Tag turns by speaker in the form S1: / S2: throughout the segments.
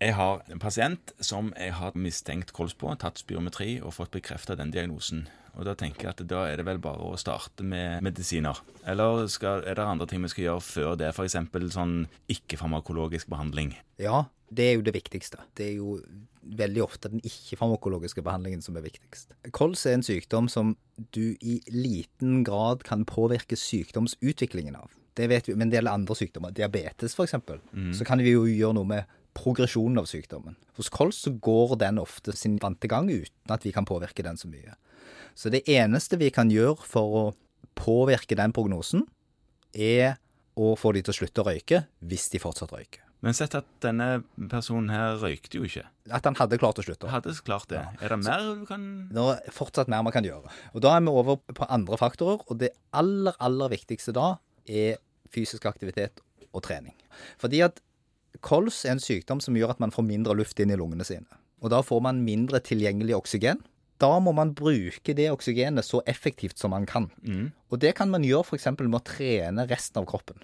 S1: Jeg har en pasient som jeg har mistenkt kols på, tatt spirometri og fått bekrefta den diagnosen. Og da tenker jeg at da er det vel bare å starte med medisiner. Eller skal, er det andre ting vi skal gjøre før det, f.eks. sånn ikke-farmakologisk behandling?
S2: Ja, det er jo det viktigste. Det er jo veldig ofte den ikke-farmakologiske behandlingen som er viktigst. Kols er en sykdom som du i liten grad kan påvirke sykdomsutviklingen av. Det vet vi men det gjelder andre sykdommer. Diabetes f.eks. Mm. Så kan vi jo gjøre noe med progresjonen av sykdommen. Hos kols så går den ofte sin vante gang uten at vi kan påvirke den så mye. Så det eneste vi kan gjøre for å påvirke den prognosen, er å få de til å slutte å røyke hvis de fortsatt røyker.
S1: Men sett at denne personen her røykte jo ikke.
S2: At han hadde klart å slutte.
S1: Hadde klart det. Ja. Er det mer du kan
S2: Det er fortsatt mer man kan gjøre. Og Da er vi over på andre faktorer, og det aller, aller viktigste da er fysisk aktivitet og trening. Fordi at kols er en sykdom som gjør at man får mindre luft inn i lungene sine. Og da får man mindre tilgjengelig oksygen. Da må man bruke det oksygenet så effektivt som man kan. Mm. Og det kan man gjøre f.eks. med å trene resten av kroppen.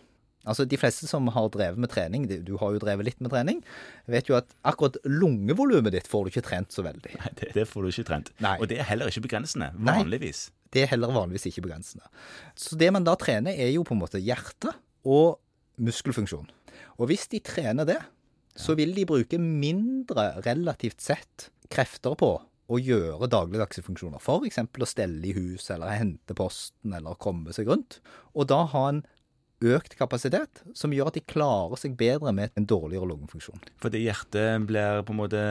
S2: Altså De fleste som har drevet med trening, du har jo drevet litt med trening, vet jo at akkurat lungevolumet ditt får du ikke trent så veldig.
S1: Nei, det, det får du ikke trent.
S2: Nei.
S1: Og det er heller ikke begrensende, vanligvis.
S2: Nei, det er heller vanligvis ikke begrensende. Så det man da trener, er jo på en måte hjerte og muskelfunksjon. Og hvis de trener det, så vil de bruke mindre relativt sett krefter på å gjøre dagligdagse funksjoner. F.eks. å stelle i hus, eller hente posten, eller komme seg rundt. Og da ha en økt kapasitet som gjør at de klarer seg bedre med en dårligere lungefunksjon.
S1: Fordi hjertet blir på en måte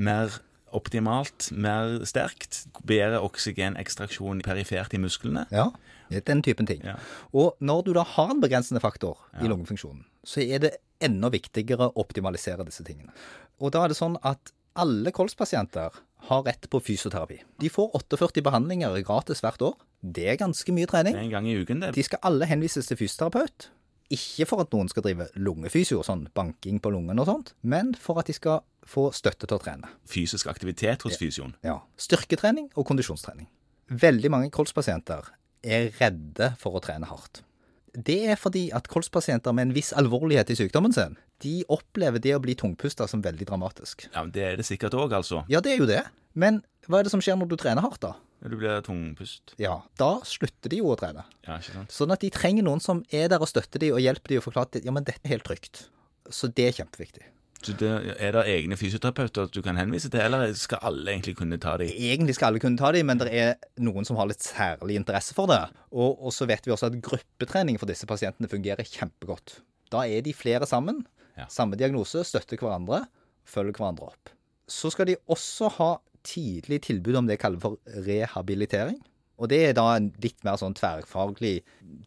S1: mer optimalt, mer sterkt, bedre oksygenekstraksjon perifert i musklene.
S2: Ja, den typen ting. Ja. Og når du da har en begrensende faktor ja. i lungefunksjonen, så er det enda viktigere å optimalisere disse tingene. Og da er det sånn at alle kolspasienter har rett på fysioterapi. De får 48 behandlinger gratis hvert år. Det er ganske mye trening.
S1: En gang i uken, det.
S2: De skal alle henvises til fysioterapeut. Ikke for at noen skal drive lungefysio, sånn banking på lungen og sånt, men for at de skal få støtte til å trene.
S1: Fysisk aktivitet hos fysioen?
S2: Ja. Styrketrening og kondisjonstrening. Veldig mange kolspasienter er redde for å trene hardt. Det er fordi at kolspasienter med en viss alvorlighet i sykdommen sin, de opplever det å bli tungpusta som veldig dramatisk.
S1: Ja, men Det er det sikkert òg, altså.
S2: Ja, det er jo det. Men hva er det som skjer når du trener hardt, da?
S1: Du blir tungpust.
S2: Ja, da slutter de jo å trene.
S1: Ja, ikke sant?
S2: Sånn at de trenger noen som er der og støtter de og hjelper de og forklarer at ja, men dette er helt trygt. Så det er kjempeviktig.
S1: Så det, Er det egne fysioterapeuter du kan henvise til, eller skal alle egentlig kunne ta dem?
S2: Egentlig skal alle kunne ta dem, men det er noen som har litt særlig interesse for det. Og, og så vet vi også at gruppetrening for disse pasientene fungerer kjempegodt. Da er de flere sammen, ja. samme diagnose, støtter hverandre, følger hverandre opp. Så skal de også ha tidlig tilbud om det jeg kaller for rehabilitering. Og det er da en litt mer sånn tverrfaglig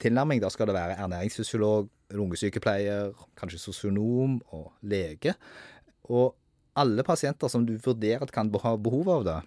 S2: tilnærming. Da skal det være ernæringsfysiolog, lungesykepleier, kanskje sosionom og lege. Og alle pasienter som du vurderer at kan ha behov av det,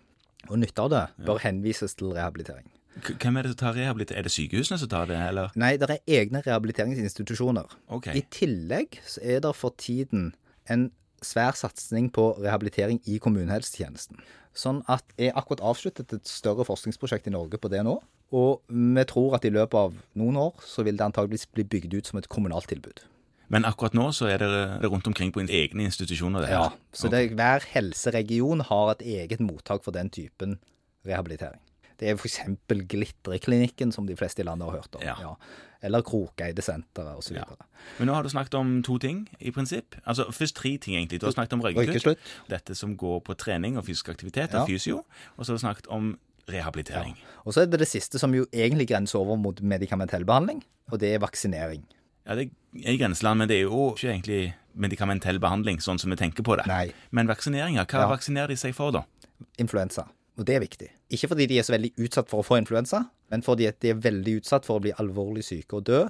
S2: og nytte av det, bør henvises til rehabilitering.
S1: Hvem er det som tar rehabilitering? Er det sykehusene som tar det, eller?
S2: Nei, det er egne rehabiliteringsinstitusjoner.
S1: Okay.
S2: I tillegg så er det for tiden en svær satsing på rehabilitering i kommunehelsetjenesten. Sånn at jeg akkurat avsluttet et større forskningsprosjekt i Norge på det nå. Og vi tror at i løpet av noen år så vil det antageligvis bli bygd ut som et kommunalt tilbud.
S1: Men akkurat nå så er det rundt omkring på egne institusjoner? Det
S2: her. Ja, så det, hver helseregion har et eget mottak for den typen rehabilitering. Det er f.eks. Glitreklinikken, som de fleste i landet har hørt om.
S1: Ja.
S2: Ja. Eller Krokeide-senteret osv.
S1: Ja. Men nå har du snakket om to ting, i prinsipp. Altså Først tre ting, egentlig. Du har snakket om røykeslutt. Dette som går på trening og fysisk aktivitet, og fysio. Og så har du snakket om rehabilitering.
S2: Og så er det det siste som jo egentlig grenser over mot medikamentell behandling, og det er vaksinering.
S1: Ja, det er i grenseland, men det er jo ikke egentlig medikamentell behandling, sånn som vi tenker på det.
S2: Nei.
S1: Men vaksineringer, hva vaksinerer de seg for, da?
S2: Influensa. Og det er viktig. Ikke fordi de er så veldig utsatt for å få influensa, men fordi de er veldig utsatt for å bli alvorlig syke og dø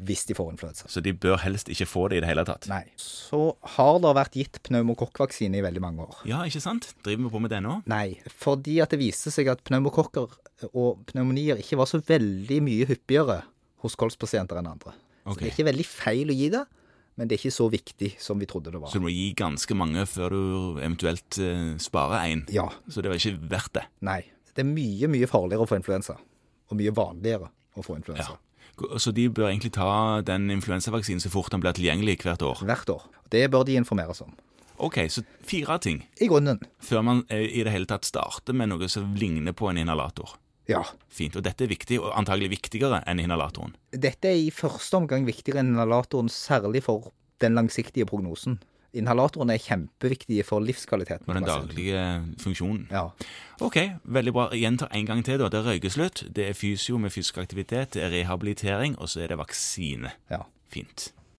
S2: hvis de får influensa.
S1: Så de bør helst ikke få det i det hele tatt?
S2: Nei. Så har det vært gitt pneumokokkvaksine i veldig mange år.
S1: Ja, ikke sant? Driver vi på med det nå?
S2: Nei, fordi at det viste seg at pneumokokker og pneumonier ikke var så veldig mye hyppigere hos kolspasienter enn andre. Okay. Så det er ikke veldig feil å gi det, men det er ikke så viktig som vi trodde det var.
S1: Så du må gi ganske mange før du eventuelt uh, sparer én?
S2: Ja.
S1: Så det var ikke verdt det?
S2: Nei. Det er mye, mye farligere å få influensa. Og mye vanligere å få influensa.
S1: Ja. Så de bør egentlig ta den influensavaksinen så fort den blir tilgjengelig hvert år?
S2: Hvert år. Det bør de informeres om.
S1: Ok, så fire ting.
S2: I grunnen.
S1: Før man eh, i det hele tatt starter med noe som ligner på en inhalator.
S2: Ja.
S1: Fint. Og dette er viktig, og antagelig viktigere enn inhalatoren.
S2: Dette er i første omgang viktigere enn inhalatoren, særlig for den langsiktige prognosen. Inhalatorene er kjempeviktige for livskvaliteten.
S1: Og den daglige funksjonen.
S2: Ja.
S1: Ok, veldig bra. Gjenta en gang til. da. Det er røykeslutt, det er fysio med fysisk aktivitet, det er rehabilitering, og så er det vaksine.
S2: Ja.
S1: Fint.